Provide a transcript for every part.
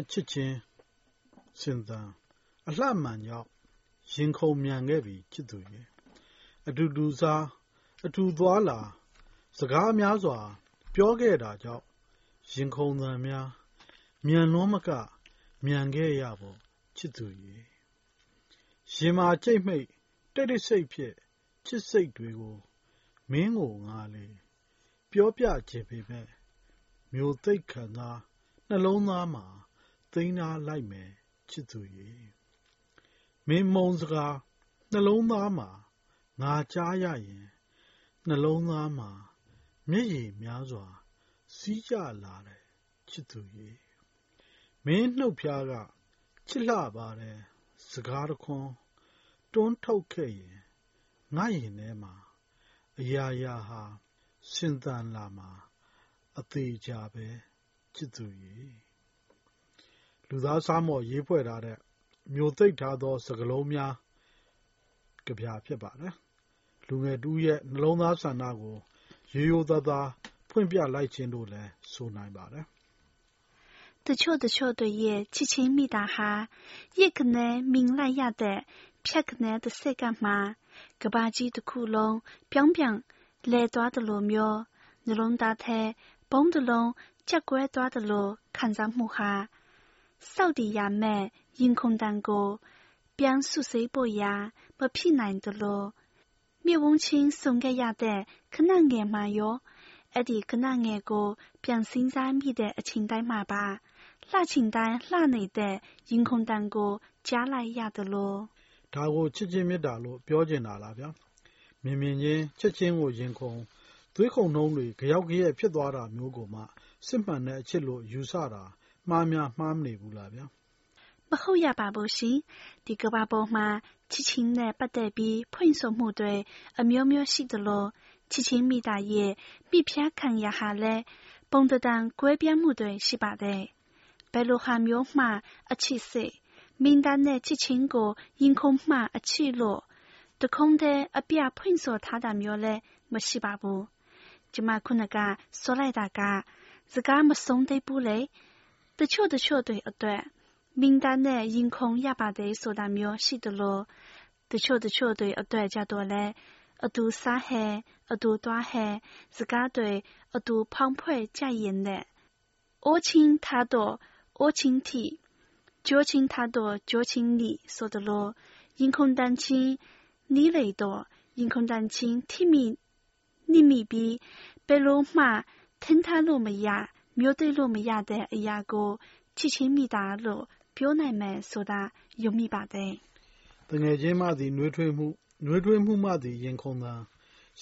မင်းရဲ့ချစ်ခြင်းရှင်သန်အလှမှန်ကြောင့်ရင်ခုန်မြန်ခဲ့ပြီချစ်သူရဲ့အတူတူစားအတူသွားလာ စကားများစွာ ပြောခဲ့တာကြောင့်ရင်ခုန်သံများမြန်လွန်းမကမြန်ခဲ့ရဖို့ချစ်သူရဲ့ရင်မာကြိတ်မိတ်တိတ်တိတ်ဆိတ်ဖြစ်ချစ်စိတ်တွေကိုမင်းကိုငါလေပြောပြခြင်းပေမဲ့မျိုးသိပ်ခံစားနှလုံးသားမှာ သိမ်းထားလိုက်မယ်ချစ်သူရေမင်းမုံစကားနှလုံးသားမှာငါကြားရရင်နှလုံးသားမှာမျက်ရည်များစွာ စီးကြလာတယ်ချစ်သူရေမင်းနှုတ်ဖျားကချစ်လှပါတယ်စကားတခွန်းတွန်းထုတ်ခဲ့ရင်ငါရင်ထဲမှာအရာရာဟာရှင်သန်လာမှာအသေးချာပဲချစ်သူရေ လူသားစားမော်ရေးဖွဲ့ထားတဲ့မျိုးသိပ်ထားသောစကလုံးများကြပြဖြစ်ပါတယ်လူငယ်တူရဲ့နှလုံးသားဆန္ဒကိုရိုးရိုးသားသားဖွင့်ပြလိုက်ခြင်းတို့လည်းဆိုနိုင်ပါတယ်တချို့တချို့တွေရဲ့ချစ်ချင်းမိတာဟာရစ်ကနေမင်လိုက်ရတဲ့ဖြတ်ကနေတဲ့စက်ကမှကဘာကြီးတစ်ခုလုံးပြောင်းပြောင်းလဲသွားတယ်လို့မျိုးနှလုံးသားထဲဘုံတစ်လုံးချက်ကွဲသွားတယ်လို့ခံစားမှုဟာ စောက်တီရမဲ့ရင်ခုန်တန်ကိုပြန်ဆုစိဖို့ရာမဖြစ်နိုင်တယ်လို့မြေဝုန်းချင်းဆုံးခဲ့ရတဲ့ခဏငယ်မှရောအဲ့ဒီခဏငယ်ကိုပြန်စဉ်းစားမိတဲ့အချိန်တိုင်းမှာပါလှချင်တိုင်းလှနေတဲ့ရင်ခုန်တန်ကိုကြားလိုက်ရတယ်လို့ဒါကိုချစ်ချင်းမေတ္တာလို့ပြောကျင်တာလားဗျာမြင်မြင်ချင်းချစ်ချင်းကိုရင်ခုန်သွေးခုန်နှုံးတွေကြောက်ကြရဲ့ဖြစ်သွားတာမျိုးကိုမှစစ်မှန်တဲ့အချစ်လို့ယူဆတာ မှားများမှားမနေဘူးလားဗျာမဟုတ်ရပါဘူးရှင်ဒီကဘာပေါ်မှာချစ်ချင်းနဲ့ပတ်သက်ပြီးဖွင့်ဆိုမှုတွေအမျိုးမျိုးရှိသလိုချစ်ချင်းမိသားရဲ့ပြဖြားခံရဟာလဲပုံတံကွဲပြားမှုတွေရှိပါတယ်ဘယ်လိုဟာမျိုးမှအချစ်စိတ်မင်းသားနဲ့ချစ်ချင်းကိုရင်ခုန်မှအချစ်လို့တခုံးတဲ့အပြဖွင့်ဆိုထားတာမျိုးလဲမရှိပါဘူးကျမခုနကဆိုလိုက်တာကစကားမဆုံးသေးဘူးလေ တချို့တချို့တွေအတွက်မင်းသားနဲ့ရင်ခုန်ရပါတယ်ဆိုတာမျိုးရှိတယ်လို့တချို့တချို့တွေအတွက်ကြတော့လဲအတူစားဟဲအတူသွားဟဲစကားတွေအတူဖောင်းဖွဲ့ကြရင်နဲ့အိုးချင်း他的အိုးချင်း体脚亲他的脚亲你说的咯ရင်ခုန်တန်ချင်းနီးလေတော့ရင်ခုန်တန်ချင်းထိမိနိမိပြီးဘယ်လို မှထင်ထားလို့မရမျိုးသိလို့မရတဲ့အရာကိုချစ်ချင်းမိတာလို့ပြောနိုင်မယ်ဆိုတာယုံမိပါတယ်။တငယ်ချင်းမှသည်နှွေးထွေးမှုနှွေးထွေးမှုမှသည်ရင်ခုန်သံ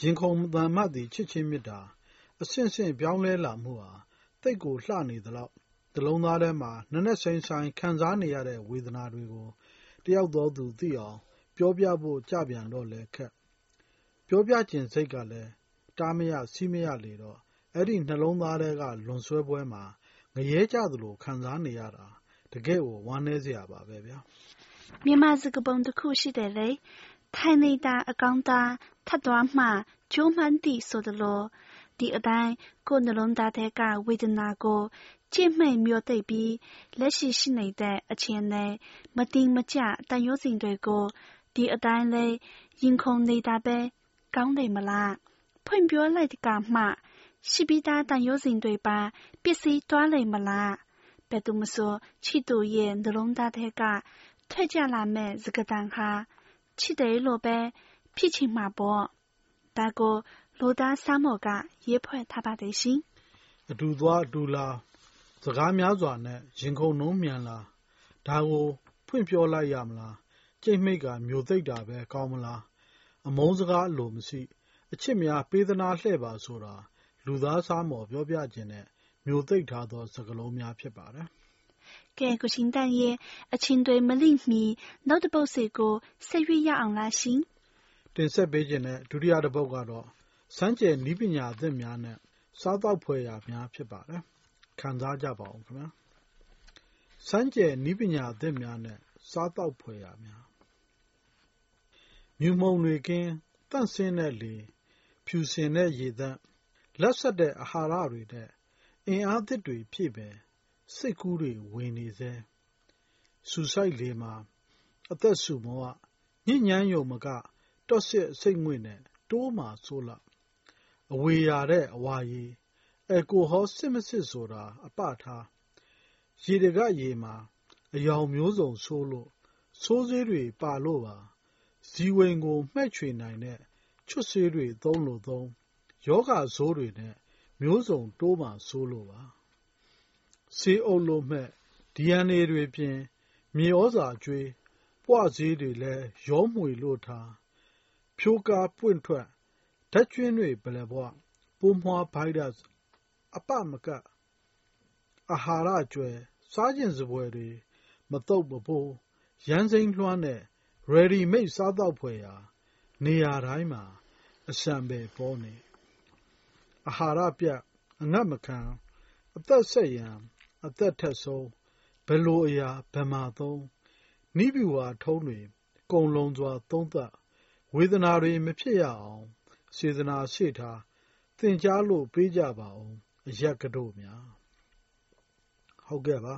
ရင်ခုန်သံမှသည်ချစ်ချင်းမေတ္တာအဆင့်ဆင့်ပြောင်းလဲလာမှုဟာသိပ်ကိုလှနေသလောက်နှလုံးသားထဲမှာနက်နက်ရှိုင်းရှိုင်းခံစားနေရတဲ့ဝေဒနာတွေကိုတယောက်သောသူသိအောင်ပြောပြဖို့ကြပြန်တော့လည်းခက်။ပြောပြချင်စိတ်ကလည်းတားမရဆီးမရလေတော့ အဲဒီနှလုံးသားထဲက လွန်ဆွဲပွဲမှာ ငရဲကျသလို ခံစားနေရတာ တကယ့်ကို ဝမ်းနည်းစရာပါပဲဗျာ။မြန်မာစကားပုံတခုရှိတယ်လေ။ထိုင်နေတာအကောင်းသားထပ်သွားမှကျိုးမှန်းသိဆိုသလိုဒီအတိုင်းကိုယ်နှလုံးသားထဲကဝေဒနာကိုကြင့်မှိတ်မျောသိပ်ပြီးလက်ရှိရှိနေတဲ့အခြေအနေမတည်မကျတန်ရုံးစဉ်တွေကိုဒီအတိုင်းလေးရင်ခုန်နေတာပဲကောင်းတယ်မလားဖွင့်ပြောလိုက်ကမှ ရှိပြီးသားတန်ရုံးစဉ်တွေပါပစ္စည်းသွားလိမ့်မလားဘယ်သူမဆိုချစ်သူရဲ့နှလုံးသားထဲကထွက်ကြလာမဲ့စကားတန်ဟာချစ်တယ်လို့ပဲဖြစ်ချင်မှာပေါ့ဒါကိုလိုသားစားမော်ကရေးဖွဲ့ထားပါတယ်ရှင်အတူသွားအတူလာစကားများစွာနဲ့ရင်ခုန်နှုံးမြန်လာဒါကိုဖွင့်ပြောလိုက်ရမလားကြိတ်မိတ်ကမျိုးသိပ်တာပဲကောင်းမလားအမုန်းစကားအ လိုမရှိအချစ်များပေးသနာလှဲ့ပါဆိုတာလူသားစားမော်ပြောပြခြင်းနဲ့ မျိုးသိပ်ထားသော စကားလုံးများ ဖြစ်ပါတယ် ကဲ ကိုရှင်တန်ရဲ့ အချင်းတွေမလိမီနောက်တစ်ပုတ်စီကို ဆက်ရွေးရအောင်လားရှင် တင်ဆက်ပေးခြင်းနဲ့ ဒုတိယတစ်ပုတ်ကတော့ စမ်းကြယ်နီးပညာအသစ်များနဲ့ စားသောက်ဖွယ်ရာများ ဖြစ်ပါတယ် ခံစားကြပါဦးခင်ဗျာစမ်းကြယ်နီးပညာအသစ်များနဲ့ စားသောက်ဖွယ်ရာများ မြူမှုံတွေကင်းတန့်စင်းတဲ့လေ ဖြူစင်တဲ့ရေသန့် လက်ဆက်တဲ့ အာဟာရတွေနဲ့ အင်အားသစ်တွေဖြည့်ပင်စိတ်ကူးတွေ ဝင်နေစေ။ဆူဆိုက်လေမှာ အသက်ဆူမောကညဉ့်ညမ်းယုံမက တော့စစ်စိတ်ငွေ့နဲ့ တိုးမှာဆိုးလာအဝေရတဲ့အဝါရီအကိုဟောစစ်မစစ်ဆိုတာ အပထား ရေတကရေမှာအယောင်မျိုးစုံဆိုးလို့ ဆိုးစေးတွေပါလို့ပါ ဇီဝင်ကို မှဲ့ချွေနိုင်တဲ့ ချွတ်စေးတွေ သုံးလို့သုံး ယောဂဇိုးတွေနဲ့ မျိုးစုံတိုးမှဆိုးလို့ပါ ဆေးအုပ်လို့မဲ့ DNA တွေပြင် မြေဩဇာကျွေး ပွားစည်းတွေလည်း ရောမှွေလို့ထားဖြိုးကားပွင့်ထွက် ဓာတ်ကျွင်းတွေဘလဘွားပိုးမွှားဗိုင်းရပ်စ် အပမကအာဟာရကျွဲစားကျင်စပွဲတွေမတုတ်မပိုးရန်စိမ့်လွှမ်းတဲ့ ready made စားတော့ဖွယ်ရာ နေရာတိုင်းမှာအစံပဲပေါ်နေ အာဟာရပြတ်အငတ်မခံအသက်ဆက်ရန်အသက်ထက်ဆုံးဘယ်လိုအရာဘယ်မှာသုံးနိဗျူဟာထုံးတွေကုံလုံးစွာ သုံးသပ်ဝေဒနာတွေမဖြစ်ရအောင် စေတနာရှိထားသင်ကြားလို့ပေးကြပါအောင်အရက်ကတို့များဟုတ်ကဲ့ပါ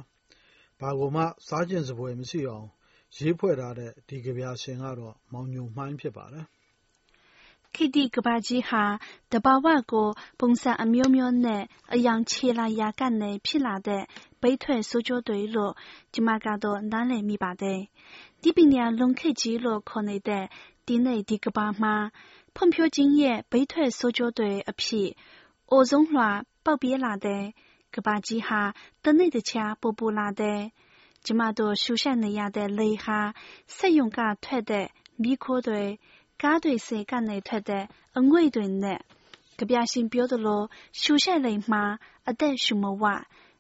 ဘာကိုမှစားကျင်စပွဲမရှိအောင်ရေးဖွဲ့ထားတဲ့ဒီကြပြရှင်ကတော့မောင်ညိုမှိုင်းဖြစ်ပါတယ် ခေတ်သစ်ကမ္ဘာကြီးဟာ သဘာဝကို ပုံစံအမျိုးမျိုးနဲ့ အရောင်ခြေလာရာကနေ ဖြစ်လာတဲ့ ဘေးထွက်ဆိုးကျိုးတွေလို့ ကျမကတော့ နားလည်မိပါတယ်။ဒီပညာလွန်ခေတ်ကြီးလို့ ခေါ်နေတဲ့ ဒီနေ့ ဒီကမ္ဘာမှာ ဖွံ့ဖြိုးခြင်းရဲ့ ဘေးထွက်ဆိုးကျိုးတွေအဖြစ် အိုဇုံလွှာ ပေါက်ပြဲလာတဲ့ ကမ္ဘာကြီးဟာ တနေ့တခြားပိုပူလာတဲ့ ကျမတို့ ရှုရှိုက်နေရတဲ့ လေဟာ စက်ရုံကထွက်တဲ့ မီးခိုးတွေ ကားတွေစေကနေထွက်တဲ့အငွေ့တွေနဲ့ကဗျာရှင်ပြောသလိုရှူရှိုက်လိမ်မှာအသက်ရှူမဝ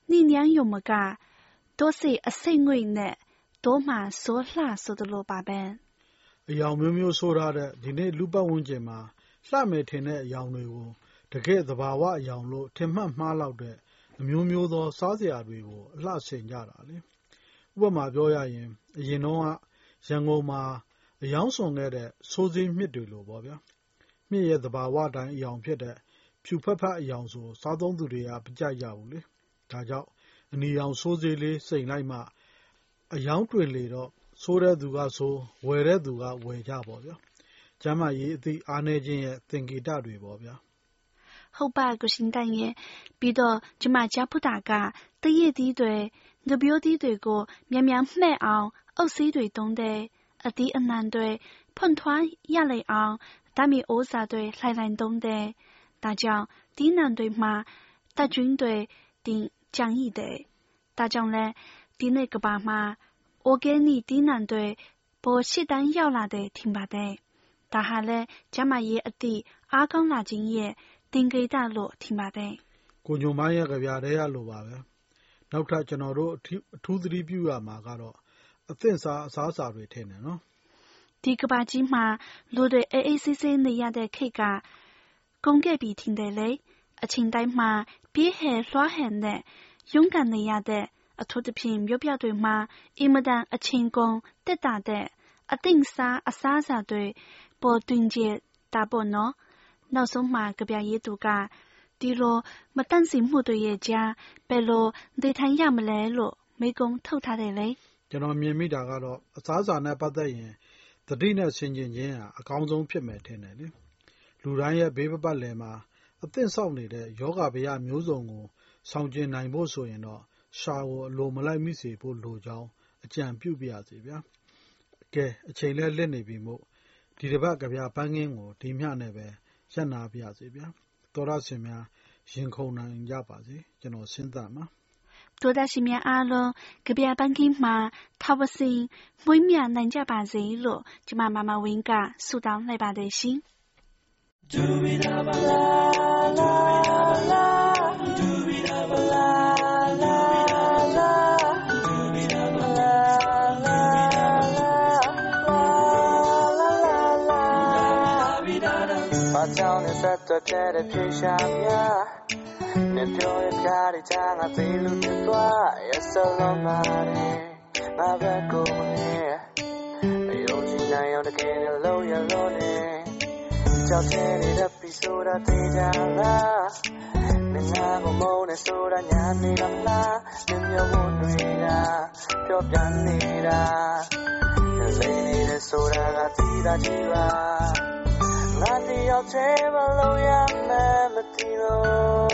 နှိနန်းယုံမက多是အစိတ်ငွေ့နဲ့多မှာဆိုလှဆိုသလိုပါပဲအယောင်မျိုးမျိုးဆိုထားတဲ့ဒီနေ့လူပတ်ဝန်းကျင်မှာလှမယ်ထင်တဲ့အယောင်တွေကိုတကယ်သဘာဝအယောင်လို့ထင်မှတ်မှားလောက်တဲ့အမျိုးမျိုးသောစားစရာတွေကိုအလှဆင်ကြတာလေဥပမာပြောရရင်အရင်တော့ရန်ကုန်မှာ အယောင်ဆောင်ခဲ့တဲ့စိုးစည်းမြစ်တွေလိုပေါ့ဗျာမြစ်ရဲ့သဘာဝတိုင်းအယောင်ဖြစ်တဲ့ ဖြူဖက်ဖက်အယောင်ဆို စားသုံးသူတွေက မကြိုက်ကြဘူးလေ ဒါကြောင့် အနီရောင်စိုးစည်းလေး စိန်လိုက်မှအယောင်တွင်လေတော့ ဆိုးတဲ့သူကဆိုး ဝယ်တဲ့သူက ဝယ်ကြပေါ့ဗျာ ကျမ်းမာရေးအသိအားနေခြင်းရဲ့ သင်္ကေတတွေပေါ့ဗျာ ဟုတ်ပါကိုရှင်တန်ရဲ့ ပြီးတော့ ကျမကြားဖူးတာကတည့်ရည်သီးတွေငပြိုးသီးတွေကိုမြန်မြန်မှဲ့အောင် အုပ်စည်းတွေတုံးတဲ့ အသီးအနှံတွေဖွင့်ထွန်းရလေအောင်ဓာမီဩဇာတွေလှိုင်လှိုင်သုံးတယ်။ဒါကြောင့်ဒီနံတွေမှာတပ်军တွေတင်ကြံ့ရတဲ့။ဒါကြောင့်လဲဒီနေ့ကဘာမှာ organic ဒီနံတွေပေါ်ရှိတန်းရောက်လာတဲ့ထင်ပါတယ်။ဒါဟာလဲကျမရဲ့အသည့်အားကောင်းလာခြင်းရဲ့တင်ကြတာလို့ထင်ပါတယ်။ကိုညုံမရဲ့ကြပြတဲ့ရလို့ပါပဲ။နောက်ထပ်ကျွန်တော်တို့အထူးသတိပြုရမှာကတော့ အသင့်စားအစားအစာတွေထည့်နေနော်ဒီကဘာကြီးမှာလူတွေအေးအေးဆေးဆေးနေရတဲ့ခေတ်ကကုန်ခဲ့ပြီထင်တယ်လေအချိန်တိုင်းမှာပြေးဟဲလွှားဟဲနဲ့ရုန်းကန်နေရတဲ့အထူးသဖြင့်မြို့ပြတွေမှာအင်မတန်အချိန်ကုန်တက်တာတဲ့အသင့်စားအစားအစာတွေပေါ်တွင်ကျတာပေါ့နော်နောက်ဆုံးမှာကြပြရေးသူကဒီလိုမတန့်စင်မှုတွေရဲ့ကြားဘယ်လိုနေထိုင်ရမလဲလို့မိကုံထုတ်ထားတယ်လေ ကျွန်တော်မြင်မိတာကတော့ အစားအစာနဲ့ ပတ်သက်ရင် သတိနဲ့ ဆင်ခြင်ခြင်းဟာ အကောင်းဆုံးဖြစ်မယ်ထင်တယ်လေ လူတိုင်းရဲ့ ဘေးပတ်လည်မှာ အသင့်ဆောက်နေတဲ့ယောဂဗျာမျိုးစုံကို ဆောင်ကျဉ်နိုင်ဖို့ဆိုရင်တော့ ရှာကို အလိုမလိုက်မိစေဖို့လိုကြောင်း အကြံပြုပါရစေဗျာ။ကဲအချိန်လည်း လစ်နေပြီမို့ ဒီတစ်ပတ်ကြပြပန်းခင်းကို ဒီမျှနဲ့ပဲ ရပ်နာပါရစေဗျာ။သောရရှင်များ ရင်ခုန်နိုင်ကြပါစေ ကျွန်တော်စဉ်းစားမှာ 多大新面阿龙，隔壁阿班给嘛，他不行，每面人家把人路，就嘛妈妈问个，苏当来把的心。把脚你塞到这的皮下面。Netiore cari changa pilu tua e solo mare ma ve come e oggi dai ora che ne lo ya lo ne ciao tieni da pisura te già la ne sa come ne sura gnani la la ne mio mondo era più pianera ne sei ne sura la tira giva la ti ho ce lo ya me mattino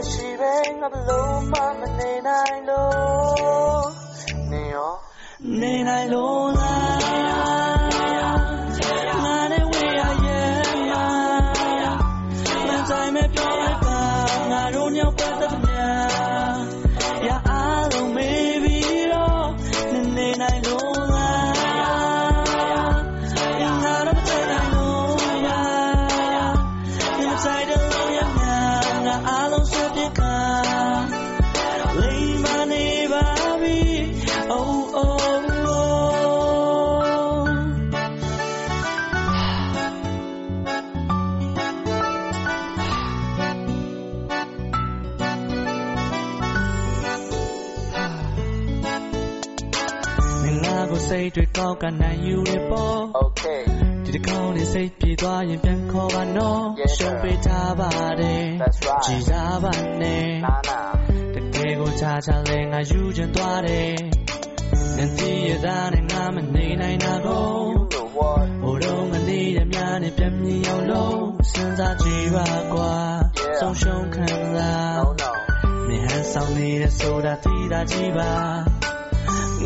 လို့ရမယ်မသိလို့လင်းမရှိပဲငါဘလို့မှမနေနိုင်လို့နေရောနေနိုင်လို့လား ကိုစိတ်တွေကောက်ကနိုင်ယူရပေါ့ Okay, ဒီတစ်ခေါက်နေစိတ်ပြေသွားရင်ပြန်ခေါ်ပါနော် Yes, sir. ရှုံးပေးထားပါတယ် that's right. ကြည်စားပါနဲ့ Nah, nah. တကယ်ကိုချာချာလဲငါယူချင်သွားတယ်ငါတည်ရသားနဲ့ငါမနေနိုင်တာကို You know what? ဟိုတော့ငါနေရများနဲ့ပြန်မြင်အောင်လို့စဉ်းစားကြည့်ပါကွာ Yeah. ဆုံးရှုံးခံလား No, no. မြင်ဟန်ဆောင်နေတဲ့ဆိုတာသိတာကြည့်ပါ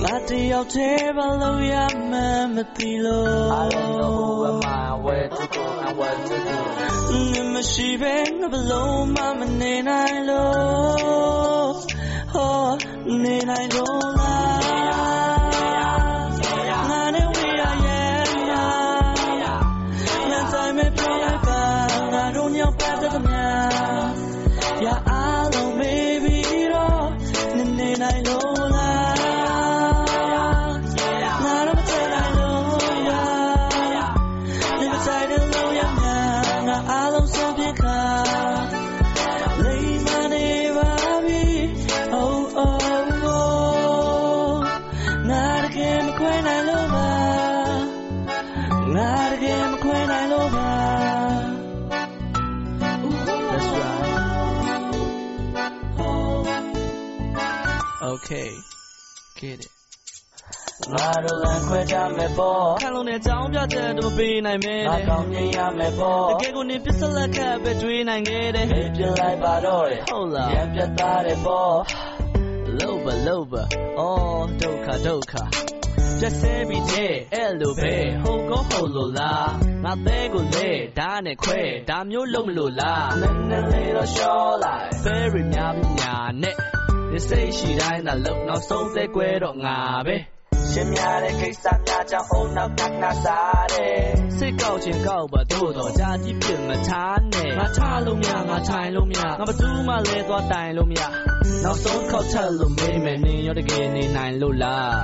ငါတယောက်တည်းဘာလို့ရမှန်းမသိလို့ I don't know who am I, where to go, and what to do. နမရှိပဲငါဘလို့မှမနေနိုင်လို့ဟောနေနိုင်လို့လား okay ကဲတယ်ငါတို့လမ်းခွဲကြမယ်ပေါ့ခံလုံးနဲ့ကြောင်းပြတဲ့တို့ပေးနိုင်မယ်တဲ့ငါကောင်းမြင်ရမယ်ပေါ့တကယ်ကိုနေပစ္စလက်ခတ်ပဲတွေးနိုင်ခဲ့တယ်ပြေးပြလိုက်ပါတော့တယ်ဟုတ်လားရံပြသားတယ်ပေါ့လောဘလောဘအော်ဒုက္ခဒုက္ခကျက်စဲပြီးတဲ့အဲ့လိုပဲဟုတ်ကောဟုတ်လို့လားငါသေးကိုလေဒါနဲ့ခွဲဒါမျိုးလုံးမလို့လားနည်းနည်းလေးတော့ရှော့လိုက် very များများနဲ့ ဒီစိတ်ရှိတိုင်းသာလုံနောက်ဆုံးသေးကွဲတော့ငါပဲရှင်းများတဲ့ကိစ္စများကြောင့်အုံနောက်ကနာစားတယ်စိတ်ကောက်ခြင်းကောက်ပါတို့တော့ကြာကြည့်ပြစ်မထားနဲ့ငါထားလို့မရငါထိုင်လို့မရငါဘသူမှလဲသွားတိုင်လို့မရနောက်ဆုံးခောက်ချက်လို့မေးမယ်နင်ရောတကယ်နေနိုင်လို့လား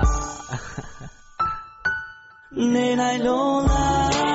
နေနိုင်လို့လား